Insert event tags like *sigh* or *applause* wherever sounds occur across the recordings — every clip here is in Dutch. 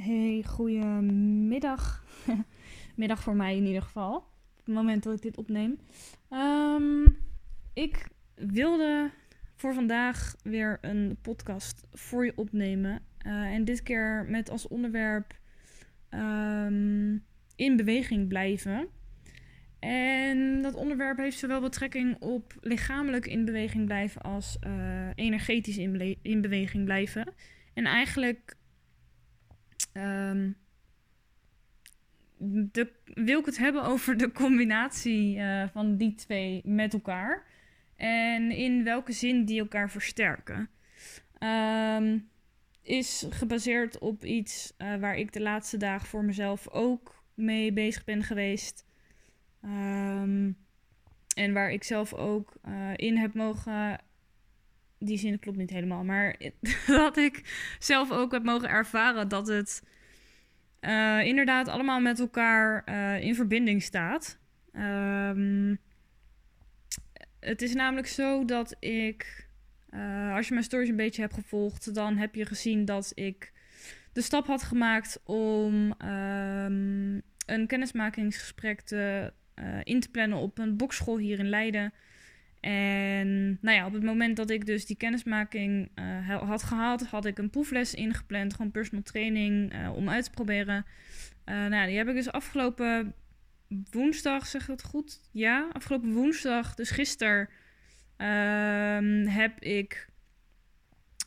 Hey, goedemiddag. *laughs* Middag voor mij in ieder geval. Op het moment dat ik dit opneem. Ehm, ik wilde voor vandaag weer een podcast voor je opnemen. Eh, en dit keer met als onderwerp ehm, in beweging blijven. En dat onderwerp heeft zowel betrekking op lichamelijk in beweging blijven als eh, energetisch in, beweging blijven. En eigenlijk ehm, de, wil ik het hebben over de combinatie eh, van die twee met elkaar. En in welke zin die elkaar versterken. Ehm, is gebaseerd op iets eh, waar ik de laatste dagen voor mezelf ook mee bezig ben geweest. Ehm, en waar ik zelf ook eh, in heb mogen. Die zin klopt niet helemaal, maar *laughs* dat ik zelf ook heb mogen ervaren dat het eh, inderdaad allemaal met elkaar eh, in verbinding staat. Ehm, het is namelijk zo dat ik, eh, als je mijn stories een beetje hebt gevolgd, dan heb je gezien dat ik de stap had gemaakt om ehm, een kennismakingsgesprek te, in te plannen op een bokschool hier in Leiden. En nou ja, op het moment dat ik dus die kennismaking eh, ha- had gehad, had ik een proefles ingepland, gewoon personal training eh, om uit te proberen. Eh, nou die heb ik dus afgelopen woensdag, zeg ik dat goed? Ja, afgelopen woensdag, dus gisteren, ehm, heb ik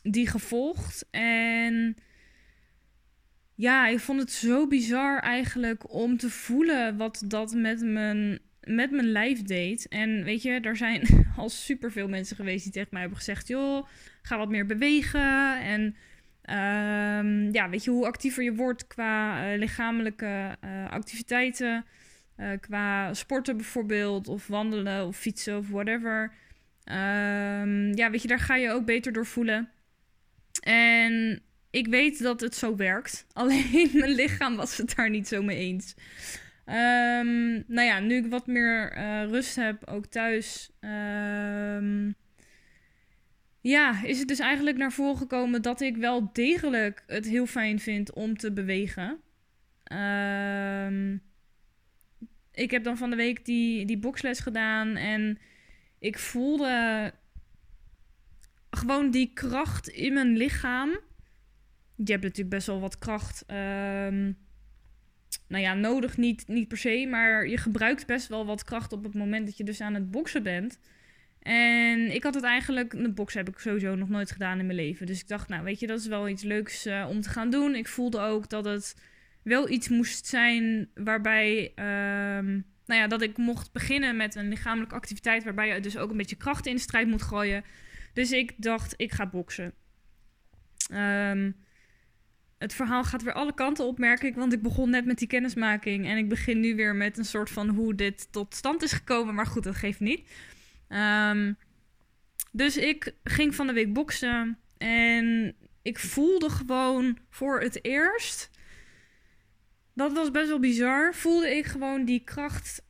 die gevolgd. En ja, ik vond het zo bizar eigenlijk om te voelen wat dat met mijn, met mijn lijf deed. En weet je, er zijn *laughs* al superveel mensen geweest die tegen mij hebben gezegd: joh, ga wat meer bewegen. En ehm, ja, weet je, hoe actiever je wordt qua eh, lichamelijke eh, activiteiten. eh, qua sporten bijvoorbeeld, of wandelen of fietsen of whatever. Ehm, ja, weet je, daar ga je ook beter door voelen. En ik weet dat het zo werkt. *laughs* Alleen mijn lichaam was het daar niet zo mee eens. Ehm, nou ja, nu ik wat meer eh, rust heb, ook thuis. ehm, ja, is het dus eigenlijk naar voren gekomen dat ik wel degelijk het heel fijn vind om te bewegen. Ehm, ik heb dan van de week die, die boksles gedaan en ik voelde gewoon die kracht in mijn lichaam. Je hebt natuurlijk best wel wat kracht. Nou ja, nodig niet, niet per se, maar je gebruikt best wel wat kracht op het moment dat je dus aan het boksen bent. En ik had het eigenlijk, de boksen heb ik sowieso nog nooit gedaan in mijn leven. Dus ik dacht, nou weet je, dat is wel iets leuks eh, om te gaan doen. Ik voelde ook dat het wel iets moest zijn waarbij, ehm, nou ja, dat ik mocht beginnen met een lichamelijke activiteit waarbij je dus ook een beetje kracht in de strijd moet gooien. Dus ik dacht, ik ga boksen. Ehm, het verhaal gaat weer alle kanten op, merk ik. Want ik begon net met die kennismaking. En ik begin nu weer met een soort van hoe dit tot stand is gekomen. Maar goed, dat geeft niet. Ehm, dus ik ging van de week boksen. En ik voelde gewoon voor het eerst. Dat was best wel bizar. Voelde ik gewoon die kracht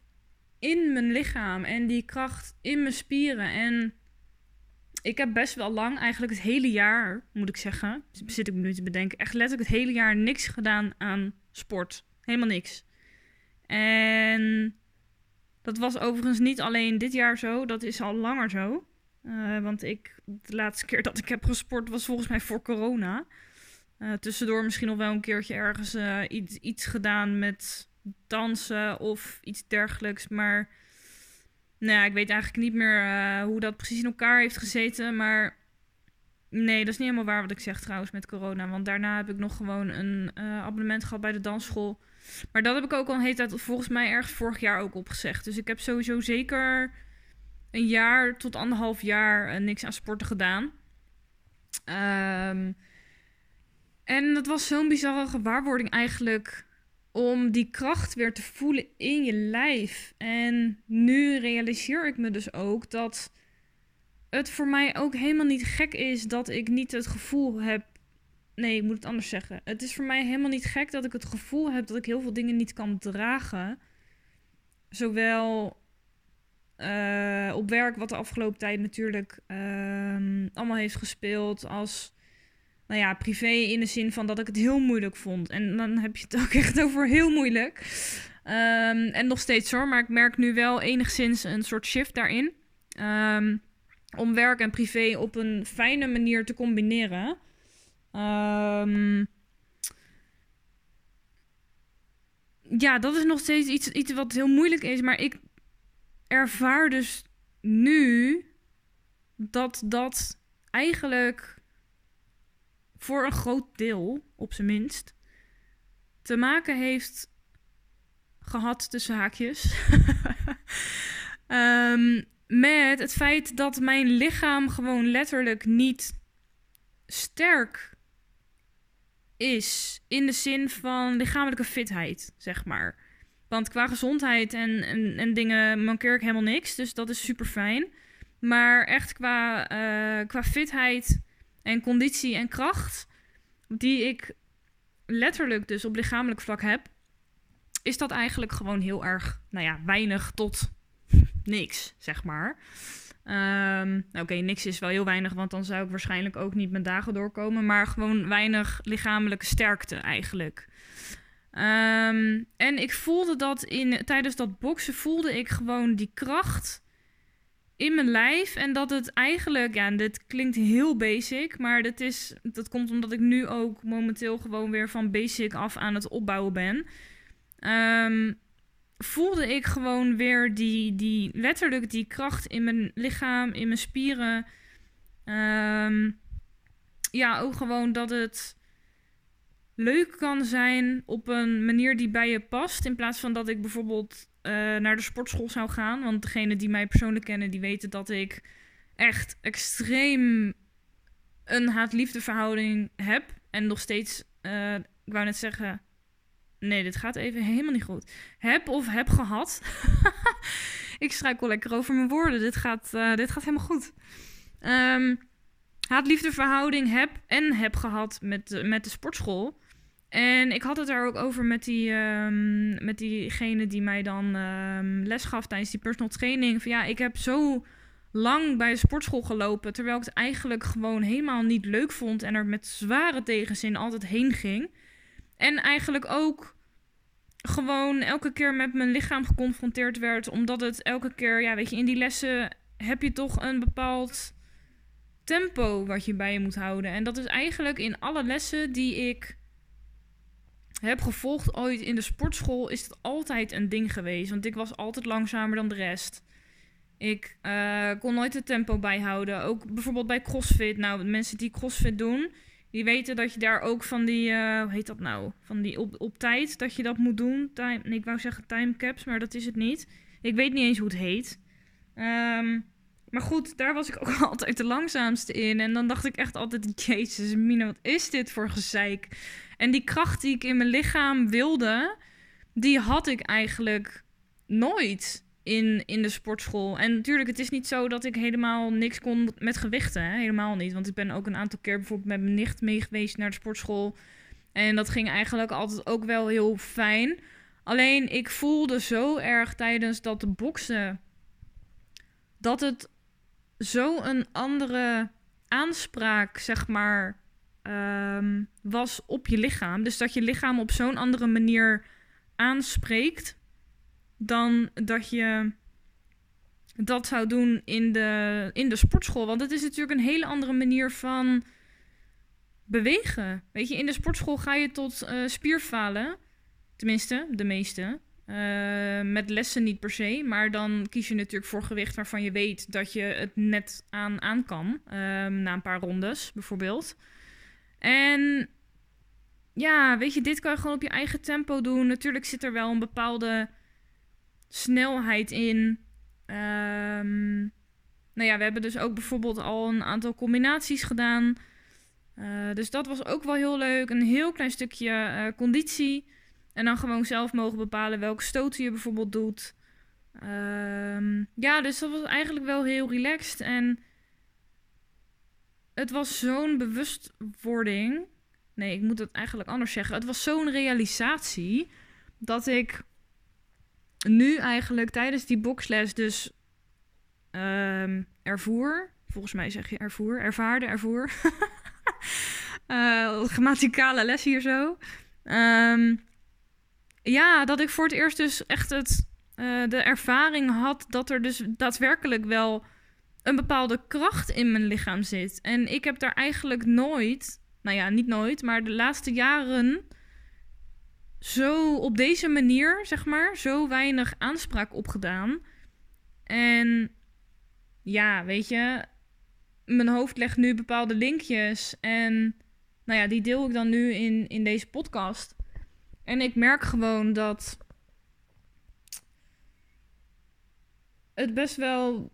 in mijn lichaam. En die kracht in mijn spieren. En ik heb best wel lang, eigenlijk het hele jaar, moet ik zeggen, zit ik me nu te bedenken, echt letterlijk het hele jaar niks gedaan aan sport. Helemaal niks. En dat was overigens niet alleen dit jaar zo, dat is al langer zo. Eh, want ik, de laatste keer dat ik heb gesport was volgens mij voor corona. Eh, tussendoor misschien nog wel een keertje ergens eh, iets, iets gedaan met dansen of iets dergelijks. Maar nou ik weet eigenlijk niet meer eh, hoe dat precies in elkaar heeft gezeten. Maar nee, dat is niet helemaal waar wat ik zeg trouwens met corona. Want daarna heb ik nog gewoon een eh, abonnement gehad bij de dansschool. Maar dat heb ik ook al een hele tijd, volgens mij ergens vorig jaar ook opgezegd. Dus ik heb sowieso zeker een jaar tot anderhalf jaar eh, niks aan sporten gedaan. Ehm, en dat was zo'n bizarre gewaarwording eigenlijk om die kracht weer te voelen in je lijf. En nu realiseer ik me dus ook dat het voor mij ook helemaal niet gek is dat ik niet het gevoel heb. Nee, ik moet het anders zeggen. Het is voor mij helemaal niet gek dat ik het gevoel heb dat ik heel veel dingen niet kan dragen. Zowel eh, op werk, wat de afgelopen tijd natuurlijk ehm, allemaal heeft gespeeld, als nou ja, privé in de zin van dat ik het heel moeilijk vond. En dan heb je het ook *laughs* echt over heel moeilijk. Ehm, en nog steeds hoor, maar ik merk nu wel enigszins een soort shift daarin. Ehm, om werk en privé op een fijne manier te combineren. Um, ja, dat is nog steeds iets, iets wat heel moeilijk is. Maar ik ervaar dus nu dat dat eigenlijk voor een groot deel, op zijn minst, te maken heeft gehad tussen haakjes. um, *laughs* met het feit dat mijn lichaam gewoon letterlijk niet sterk is. In de zin van lichamelijke fitheid, zeg maar. Want qua gezondheid en, en, en dingen mankeer ik helemaal niks. Dus dat is super fijn. Maar echt qua, uh, qua fitheid en conditie en kracht, die ik letterlijk dus op lichamelijk vlak heb, is dat eigenlijk gewoon heel erg, nou ja, weinig tot niks, zeg maar. Um, Oké, niks is wel heel weinig, want dan zou ik waarschijnlijk ook niet mijn dagen doorkomen. Maar gewoon weinig lichamelijke sterkte eigenlijk. Um, en ik voelde dat in, tijdens dat boksen, voelde ik gewoon die kracht in mijn lijf. En dat het eigenlijk, ja, dit klinkt heel basic, maar dat, is, dat komt omdat ik nu ook momenteel gewoon weer van basic af aan het opbouwen ben. Um, voelde ik gewoon weer die, die letterlijk die kracht in mijn lichaam, in mijn spieren. Um, ja, ook gewoon dat het leuk kan zijn op een manier die bij je past. In plaats van dat ik bijvoorbeeld uh, naar de sportschool zou gaan. Want degenen die mij persoonlijk kennen, die weten dat ik echt extreem een haat-liefde verhouding heb. En nog steeds, uh, ik wou net zeggen, Nee, dit gaat even helemaal niet goed. Heb of heb gehad. *laughs* ik struikel lekker over mijn woorden. Dit gaat, uh, dit gaat helemaal goed. Um, haat-liefde verhouding heb en heb gehad met, met de sportschool. En ik had het daar ook over met, die, um, met diegene die mij dan um, les gaf tijdens die personal training. Van ja, ik heb zo lang bij de sportschool gelopen. Terwijl ik het eigenlijk gewoon helemaal niet leuk vond. En er met zware tegenzin altijd heen ging. En eigenlijk ook gewoon elke keer met mijn lichaam geconfronteerd werd. Omdat het elke keer, ja, weet je, in die lessen heb je toch een bepaald tempo wat je bij je moet houden. En dat is eigenlijk in alle lessen die ik heb gevolgd ooit in de sportschool, is het altijd een ding geweest. Want ik was altijd langzamer dan de rest. Ik uh, kon nooit het tempo bijhouden. Ook bijvoorbeeld bij CrossFit. Nou, mensen die CrossFit doen, die weten dat je daar ook van die, uh, hoe heet dat nou? Van die op, op tijd dat je dat moet doen. Time, ik wou zeggen timecaps, maar dat is het niet. Ik weet niet eens hoe het heet. Um, maar goed, daar was ik ook *laughs* altijd de langzaamste in. En dan dacht ik echt altijd, jezus Mina, wat is dit voor gezeik? En die kracht die ik in mijn lichaam wilde, die had ik eigenlijk nooit in, in de sportschool. En natuurlijk, het is niet zo dat ik helemaal niks kon met gewichten. Hè? Helemaal niet. Want ik ben ook een aantal keer bijvoorbeeld met mijn nicht mee geweest naar de sportschool. En dat ging eigenlijk altijd ook wel heel fijn. Alleen ik voelde zo erg tijdens dat boksen dat het zo een andere aanspraak, zeg maar, um, was op je lichaam. Dus dat je lichaam op zo'n andere manier aanspreekt dan dat je dat zou doen in de, in de sportschool. Want het is natuurlijk een hele andere manier van bewegen. Weet je, in de sportschool ga je tot uh, spierfalen. Tenminste, de meeste. Uh, met lessen niet per se. Maar dan kies je natuurlijk voor gewicht waarvan je weet dat je het net aan, kan. Uh, na een paar rondes bijvoorbeeld. En ja, weet je, dit kan je gewoon op je eigen tempo doen. Natuurlijk zit er wel een bepaalde snelheid in. Um, nou ja, we hebben dus ook bijvoorbeeld al een aantal combinaties gedaan. Uh, dus dat was ook wel heel leuk. Een heel klein stukje uh, conditie. En dan gewoon zelf mogen bepalen welke stoten je bijvoorbeeld doet. Um, ja, dus dat was eigenlijk wel heel relaxed. En het was zo'n bewustwording. Nee, ik moet het eigenlijk anders zeggen. Het was zo'n realisatie dat ik nu eigenlijk tijdens die boxles dus um, ervoer. Volgens mij zeg je ervoer. Ervaarde, ervoer. Uh, *laughs* grammaticale les hier zo. Ehm, ja, dat ik voor het eerst dus echt het, uh, de ervaring had dat er dus daadwerkelijk wel een bepaalde kracht in mijn lichaam zit. En ik heb daar eigenlijk nooit, nou ja, niet nooit, maar de laatste jaren zo op deze manier, zeg maar, zo weinig aanspraak op gedaan. En ja, weet je, mijn hoofd legt nu bepaalde linkjes. En nou ja, die deel ik dan nu in, in deze podcast. En ik merk gewoon dat het best wel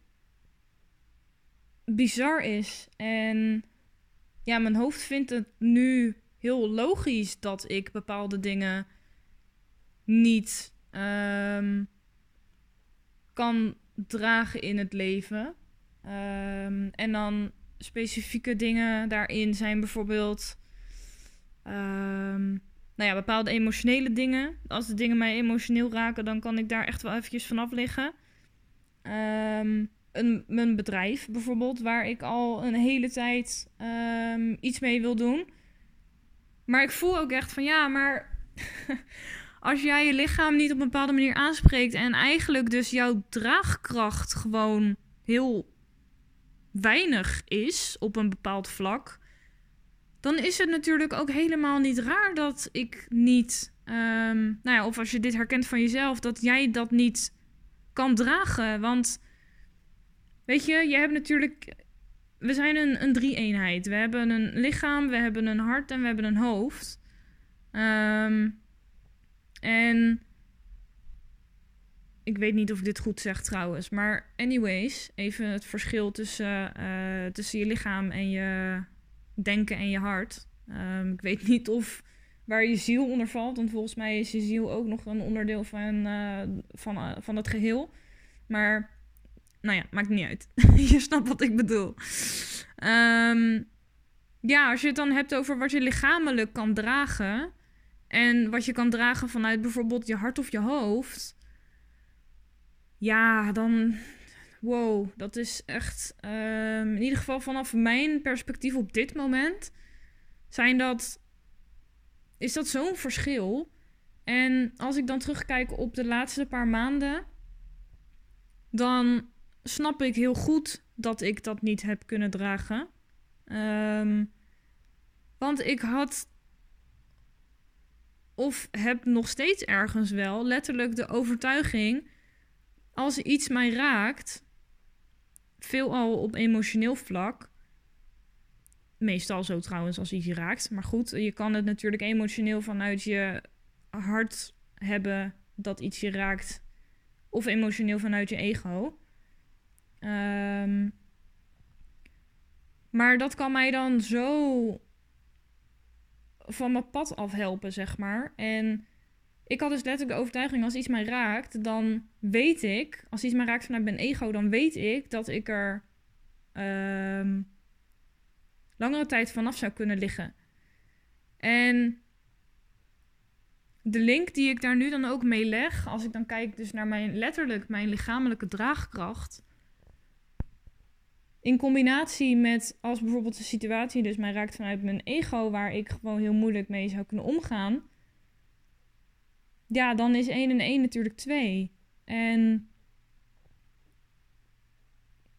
bizar is. En ja, mijn hoofd vindt het nu heel logisch dat ik bepaalde dingen niet um, kan dragen in het leven. Um, en dan specifieke dingen daarin zijn bijvoorbeeld. Um, nou ja, bepaalde emotionele dingen. Als de dingen mij emotioneel raken, dan kan ik daar echt wel eventjes vanaf liggen. Um, een, mijn bedrijf bijvoorbeeld, waar ik al een hele tijd iets mee wil doen. Maar ik voel ook echt van ja, maar *laughs* als jij je lichaam niet op een bepaalde manier aanspreekt en eigenlijk dus jouw draagkracht gewoon heel weinig is op een bepaald vlak, dan is het natuurlijk ook helemaal niet raar dat ik niet, um, nou ja, of als je dit herkent van jezelf, dat jij dat niet kan dragen. Want weet je, je hebt natuurlijk, we zijn een, een drie-eenheid. We hebben een lichaam, we hebben een hart en we hebben een hoofd. Um, en ik weet niet of ik dit goed zeg trouwens. Maar anyways, even het verschil tussen, uh, tussen je lichaam en je denken en je hart. Um, ik weet niet of waar je ziel onder valt. Want volgens mij is je ziel ook nog een onderdeel van, uh, van, uh, van het geheel. Maar nou ja, maakt niet uit. *laughs* je snapt wat ik bedoel. Um, ja, als je het dan hebt over wat je lichamelijk kan dragen. En wat je kan dragen vanuit bijvoorbeeld je hart of je hoofd. Ja, dan. Wow, dat is echt. Um, in ieder geval vanaf mijn perspectief op dit moment. Zijn dat. Is dat zo'n verschil? En als ik dan terugkijk op de laatste paar maanden. Dan snap ik heel goed dat ik dat niet heb kunnen dragen. Um, want ik had of heb nog steeds ergens wel letterlijk de overtuiging: als iets mij raakt, veelal op emotioneel vlak. Meestal zo trouwens als iets je raakt. Maar goed, je kan het natuurlijk emotioneel vanuit je hart hebben dat iets je raakt. Of emotioneel vanuit je ego. Um, maar dat kan mij dan zo van mijn pad afhelpen, zeg maar. En ik had dus letterlijk de overtuiging, als iets mij raakt, dan weet ik, als iets mij raakt vanuit mijn ego, dan weet ik dat ik er um, langere tijd vanaf zou kunnen liggen. En de link die ik daar nu dan ook mee leg, als ik dan kijk dus naar mijn letterlijk mijn lichamelijke draagkracht, in combinatie met als bijvoorbeeld de situatie dus mij raakt vanuit mijn ego, waar ik gewoon heel moeilijk mee zou kunnen omgaan. Ja, dan is 1 en 1 natuurlijk 2. En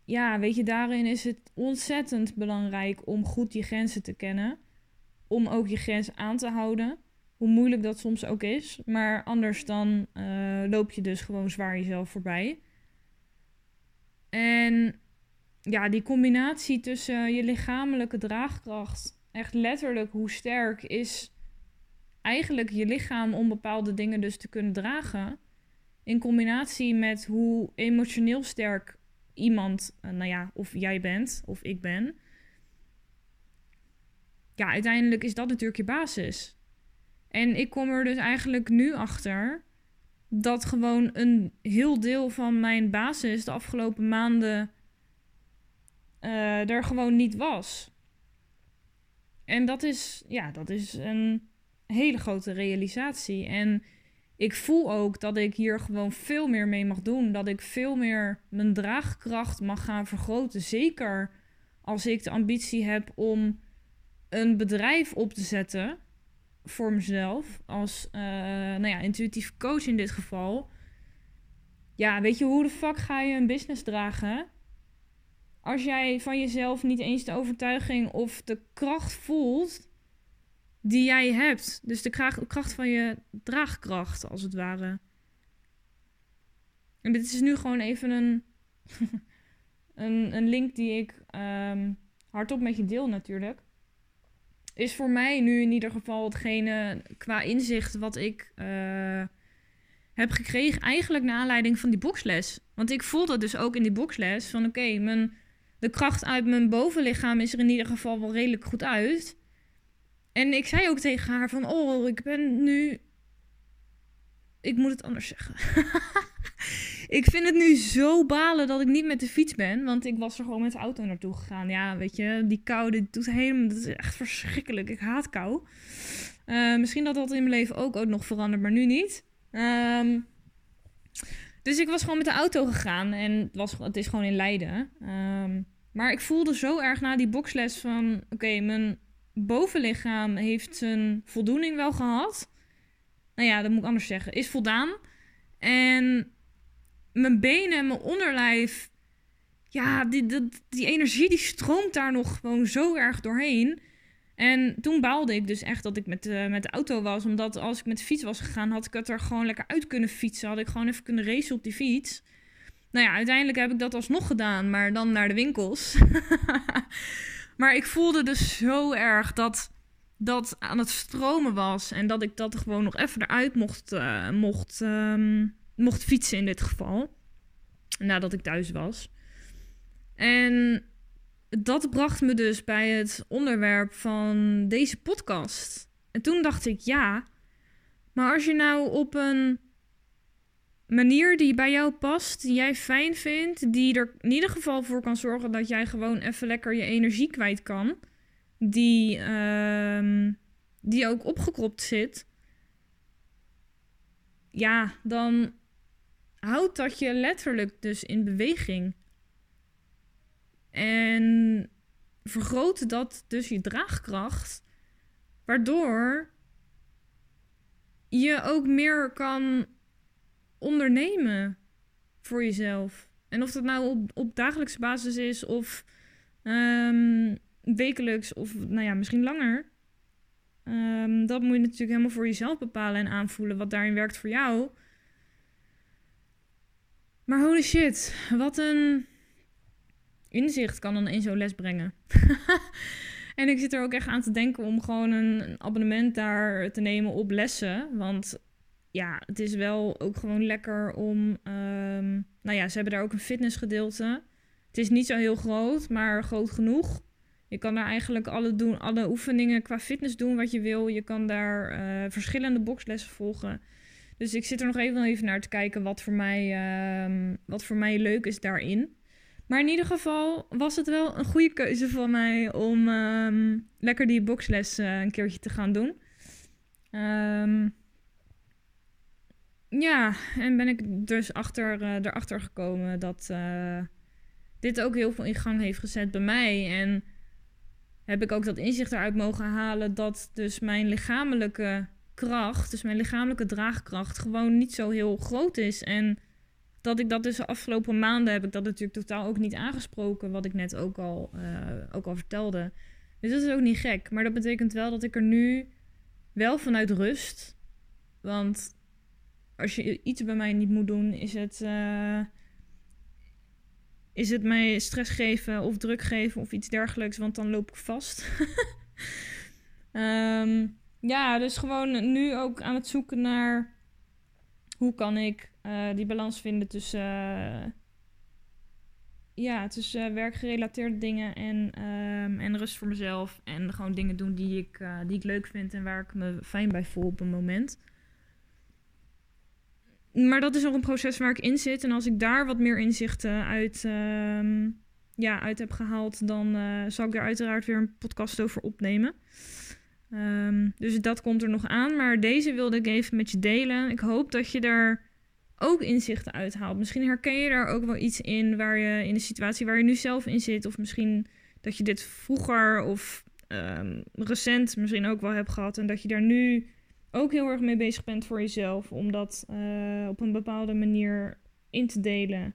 ja, weet je, daarin is het ontzettend belangrijk om goed je grenzen te kennen. Om ook je grenzen aan te houden. Hoe moeilijk dat soms ook is. Maar anders dan uh, loop je dus gewoon zwaar jezelf voorbij. En ja, die combinatie tussen je lichamelijke draagkracht, echt letterlijk hoe sterk is eigenlijk je lichaam om bepaalde dingen dus te kunnen dragen. In combinatie met hoe emotioneel sterk iemand, eh, nou ja, of jij bent of ik ben. Ja, uiteindelijk is dat natuurlijk je basis. En ik kom er dus eigenlijk nu achter dat gewoon een heel deel van mijn basis de afgelopen maanden uh, er gewoon niet was. En dat is, ja, dat is een hele grote realisatie. En ik voel ook dat ik hier gewoon veel meer mee mag doen. Dat ik veel meer mijn draagkracht mag gaan vergroten. Zeker als ik de ambitie heb om een bedrijf op te zetten voor mezelf. Als uh, nou ja, intuïtief coach in dit geval. Ja, weet je, hoe de fuck ga je een business dragen? Als jij van jezelf niet eens de overtuiging of de kracht voelt die jij hebt. Dus de kracht van je draagkracht, als het ware. En dit is nu gewoon even een, *laughs* een, een, link die ik um, hardop met je deel natuurlijk. Is voor mij nu in ieder geval hetgene qua inzicht wat ik uh, heb gekregen. Eigenlijk naar aanleiding van die boxles. Want ik voelde dus ook in die boxles van oké, mijn de kracht uit mijn bovenlichaam is er in ieder geval wel redelijk goed uit. En ik zei ook tegen haar van, oh, ik ben nu... Ik moet het anders zeggen. *laughs* ik vind het nu zo balen dat ik niet met de fiets ben. Want ik was er gewoon met de auto naartoe gegaan. Ja, weet je, die kou, doet helemaal... Dat is echt verschrikkelijk. Ik haat kou. Uh, misschien dat dat in mijn leven ook, ook nog verandert, maar nu niet. Um, dus ik was gewoon met de auto gegaan en het, was, het is gewoon in Leiden. Um, maar ik voelde zo erg na die boxles van... Oké, mijn bovenlichaam heeft zijn voldoening wel gehad. Nou ja, dat moet ik anders zeggen. Is voldaan. En mijn benen en mijn onderlijf... Ja, die, die, die energie die stroomt daar nog gewoon zo erg doorheen. En toen baalde ik dus echt dat ik met, uh, met de auto was. Omdat als ik met de fiets was gegaan, had ik het er gewoon lekker uit kunnen fietsen. Had ik gewoon even kunnen racen op die fiets. Nou ja, uiteindelijk heb ik dat alsnog gedaan, maar dan naar de winkels. *laughs* maar ik voelde dus zo erg dat dat aan het stromen was. En dat ik dat gewoon nog even eruit mocht, uh, mocht, um, mocht fietsen in dit geval. Nadat ik thuis was. En dat bracht me dus bij het onderwerp van deze podcast. En toen dacht ik, ja, maar als je nou op een manier die bij jou past, die jij fijn vindt, die er in ieder geval voor kan zorgen dat jij gewoon even lekker je energie kwijt kan, die, uh, die ook opgekropt zit, ja, dan houdt dat je letterlijk dus in beweging. En vergroot dat dus je draagkracht, waardoor je ook meer kan ondernemen voor jezelf. En of dat nou op, op dagelijkse basis is of um, wekelijks of nou ja, misschien langer. Um, dat moet je natuurlijk helemaal voor jezelf bepalen en aanvoelen wat daarin werkt voor jou. Maar holy shit, wat een inzicht kan dan in zo'n les brengen. *laughs* en ik zit er ook echt aan te denken om gewoon een, abonnement daar te nemen op lessen. Want ja, het is wel ook gewoon lekker om. Um, nou ja, ze hebben daar ook een fitnessgedeelte. Het is niet zo heel groot, maar groot genoeg. Je kan daar eigenlijk alle, doen, alle oefeningen qua fitness doen wat je wil. Je kan daar uh, verschillende boxlessen volgen. Dus ik zit er nog even, even naar te kijken wat voor, mij, uh, wat voor mij leuk is daarin. Maar in ieder geval was het wel een goede keuze van mij om um, lekker die boxles uh, een keertje te gaan doen. Um, ja, en ben ik dus achter, uh, erachter gekomen dat uh, dit ook heel veel in gang heeft gezet bij mij. En heb ik ook dat inzicht eruit mogen halen dat dus mijn lichamelijke kracht, dus mijn lichamelijke draagkracht, gewoon niet zo heel groot is. En dat ik dat dus de afgelopen maanden heb ik dat natuurlijk totaal ook niet aangesproken, wat ik net ook al, uh, ook al vertelde. Dus dat is ook niet gek. Maar dat betekent wel dat ik er nu wel vanuit rust. Want als je iets bij mij niet moet doen, is het, uh, is het mij stress geven of druk geven of iets dergelijks, want dan loop ik vast. um, *laughs* ja, dus gewoon nu ook aan het zoeken naar hoe kan ik uh, die balans vinden tussen, uh, ja, tussen werkgerelateerde dingen en, um, en rust voor mezelf. En gewoon dingen doen die ik, die ik leuk vind en waar ik me fijn bij voel op een moment maar dat is nog een proces waar ik in zit. En als ik daar wat meer inzichten uit, uh, ja, uit heb gehaald, dan zal ik daar uiteraard weer een podcast over opnemen. Um, dus dat komt er nog aan. Maar deze wilde ik even met je delen. Ik hoop dat je daar ook inzichten uithaalt. Misschien herken je daar ook wel iets in waar je in de situatie waar je nu zelf in zit. Of misschien dat je dit vroeger of ehm, recent misschien ook wel hebt gehad. En dat je daar nu ook heel erg mee bezig bent voor jezelf. Om dat eh, op een bepaalde manier in te delen.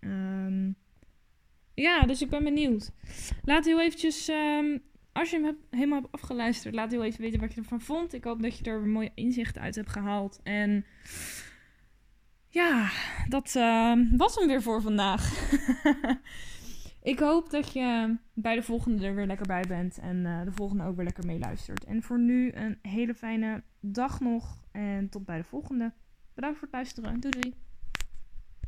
Ehm, ja, dus ik ben benieuwd. Laat heel eventjes, ehm, als je hem helemaal hebt afgeluisterd, laat heel even weten wat je ervan vond. Ik hoop dat je er mooie inzichten uit hebt gehaald. En ja, dat ehm, was hem weer voor vandaag. *laughs* ik hoop dat je bij de volgende er weer lekker bij bent. En eh, de volgende ook weer lekker meeluistert. En voor nu een hele fijne dag nog. En tot bij de volgende. Bedankt voor het luisteren. Doei doei.